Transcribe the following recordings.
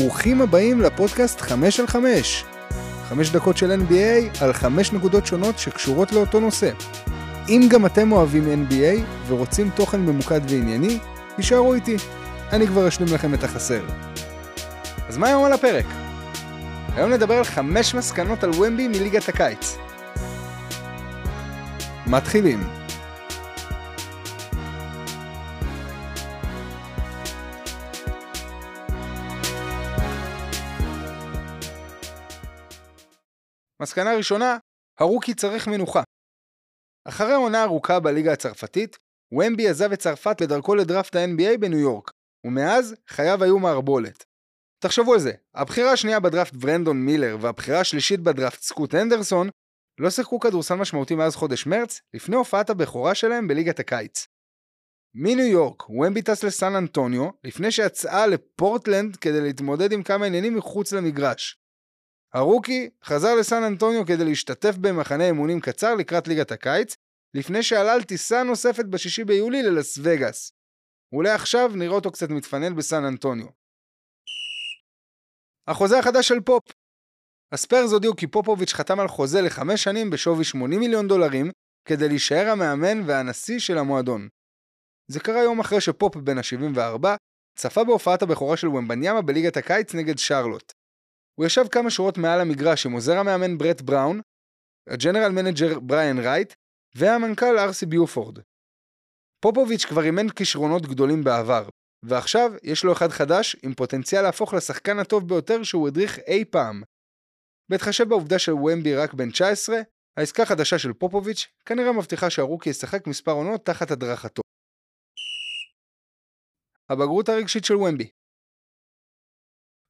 ברוכים הבאים לפודקאסט 5 על 5. 5 דקות של NBA על 5 נקודות שונות שקשורות לאותו נושא. אם גם אתם אוהבים NBA ורוצים תוכן ממוקד וענייני, תישארו איתי. אני כבר אשלים לכם את החסר. אז מה היום על הפרק? היום נדבר על 5 מסקנות על ומבי מליגת הקיץ. מתחילים. מסקנה ראשונה, הרוקי צריך מנוחה. אחרי עונה ארוכה בליגה הצרפתית, ומבי עזב את צרפת לדרכו לדראפט ה-NBA בניו יורק, ומאז חייו היו מערבולת. תחשבו על זה, הבחירה השנייה בדראפט ברנדון מילר והבחירה השלישית בדראפט סקוט אנדרסון לא שיחקו כדורסל משמעותי מאז חודש מרץ, לפני הופעת הבכורה שלהם בליגת הקיץ. מניו יורק, ומבי טס לסן אנטוניו, לפני שיצאה לפורטלנד כדי להתמודד עם כמה עניינים מחוץ למגרש. הרוקי חזר לסן אנטוניו כדי להשתתף במחנה אימונים קצר לקראת ליגת הקיץ, לפני שעלה על טיסה נוספת בשישי ביולי ללס וגאס. אולי עכשיו נראה אותו קצת מתפנן בסן אנטוניו. החוזה החדש של פופ הספרס הודיעו כי פופוביץ' חתם על חוזה לחמש שנים בשווי 80 מיליון דולרים, כדי להישאר המאמן והנשיא של המועדון. זה קרה יום אחרי שפופ בן ה-74 צפה בהופעת הבכורה של ומבניאמה בליגת הקיץ נגד שרלוט. הוא ישב כמה שורות מעל המגרש עם עוזר המאמן ברט בראון, ה general manager בריאן רייט והמנכ"ל אר סי ביופורד. פופוביץ' כבר אימן כישרונות גדולים בעבר, ועכשיו יש לו אחד חדש עם פוטנציאל להפוך לשחקן הטוב ביותר שהוא הדריך אי פעם. בהתחשב בעובדה שוומבי רק בן 19, העסקה החדשה של פופוביץ' כנראה מבטיחה שהרוקי ישחק מספר עונות תחת הדרכתו. הבגרות הרגשית של ומבי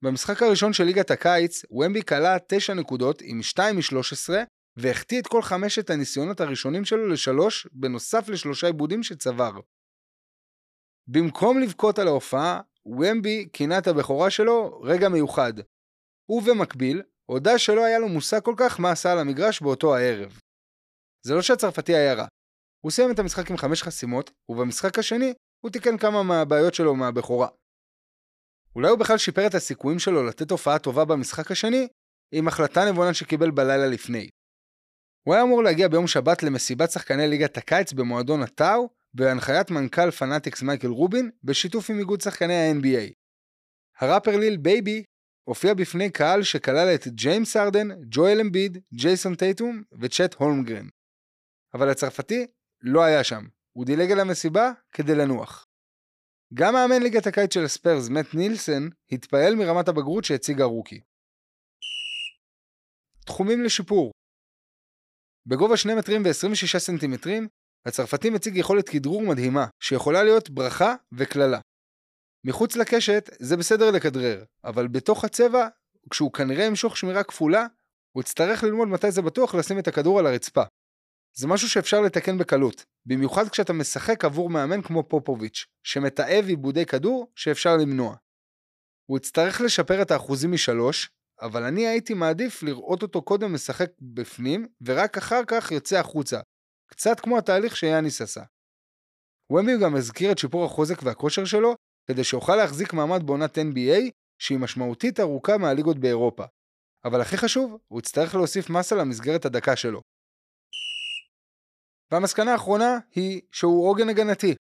במשחק הראשון של ליגת הקיץ, ומבי כלה 9 נקודות עם 2 מ-13 והחטיא את כל חמשת הניסיונות הראשונים שלו לשלוש, בנוסף לשלושה עיבודים שצבר. במקום לבכות על ההופעה, ומבי כינה את הבכורה שלו רגע מיוחד. ובמקביל, הודה שלא היה לו מושג כל כך מה עשה על המגרש באותו הערב. זה לא שהצרפתי היה רע. הוא סיים את המשחק עם חמש חסימות, ובמשחק השני הוא תיקן כמה מהבעיות שלו מהבכורה. אולי הוא בכלל שיפר את הסיכויים שלו לתת הופעה טובה במשחק השני, עם החלטה נבונה שקיבל בלילה לפני. הוא היה אמור להגיע ביום שבת למסיבת שחקני ליגת הקיץ במועדון ה TAO, בהנחיית מנכ"ל Fanatics מייקל רובין, בשיתוף עם איגוד שחקני ה-NBA. הראפר ליל בייבי הופיע בפני קהל שכלל את ג'יימס הארדן, ג'ואל אמביד, ג'ייסון טייטום וצ'ט הולמגרן. אבל הצרפתי לא היה שם, הוא דילג על המסיבה כדי לנוח. גם מאמן ליגת הקיץ של הספיירס, מאט נילסן, התפעל מרמת הבגרות שהציג הרוקי. תחומים לשיפור בגובה 2 מטרים ו-26 סנטימטרים, הצרפתי מציג יכולת כדרור מדהימה, שיכולה להיות ברכה וקללה. מחוץ לקשת זה בסדר לכדרר, אבל בתוך הצבע, כשהוא כנראה ימשוך שמירה כפולה, הוא יצטרך ללמוד מתי זה בטוח לשים את הכדור על הרצפה. זה משהו שאפשר לתקן בקלות, במיוחד כשאתה משחק עבור מאמן כמו פופוביץ', שמתעב עיבודי כדור שאפשר למנוע. הוא יצטרך לשפר את האחוזים משלוש, אבל אני הייתי מעדיף לראות אותו קודם משחק בפנים, ורק אחר כך יוצא החוצה, קצת כמו התהליך שיאניס עשה. ומי גם הזכיר את שיפור החוזק והכושר שלו, כדי שיוכל להחזיק מעמד בעונת NBA, שהיא משמעותית ארוכה מהליגות באירופה. אבל הכי חשוב, הוא יצטרך להוסיף מסה למסגרת הדקה שלו. והמסקנה האחרונה היא שהוא עוגן הגנתי.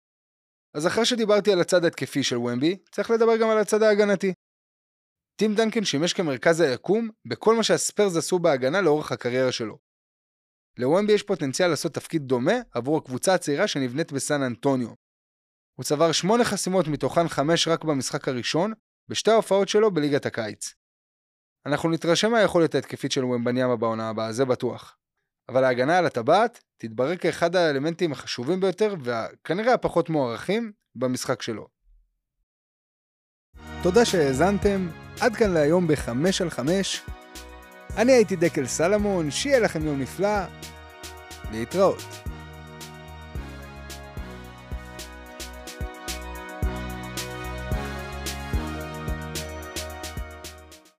אז אחרי שדיברתי על הצד ההתקפי של ומבי, צריך לדבר גם על הצד ההגנתי. טים דנקן שימש כמרכז היקום בכל מה שהספיירס עשו בהגנה לאורך הקריירה שלו. לוומבי יש פוטנציאל לעשות תפקיד דומה עבור הקבוצה הצעירה שנבנית בסן אנטוניו. הוא צבר שמונה חסימות מתוכן חמש רק במשחק הראשון, בשתי ההופעות שלו בליגת הקיץ. אנחנו נתרשם מהיכולת ההתקפית של ומבניאמה בעונה הבאה, זה בטוח. אבל ההגנה על הטבעת תתברר כאחד האלמנטים החשובים ביותר וכנראה הפחות מוערכים במשחק שלו. תודה שהאזנתם, עד כאן להיום ב-5 על 5. אני הייתי דקל סלמון, שיהיה לכם יום נפלא, להתראות.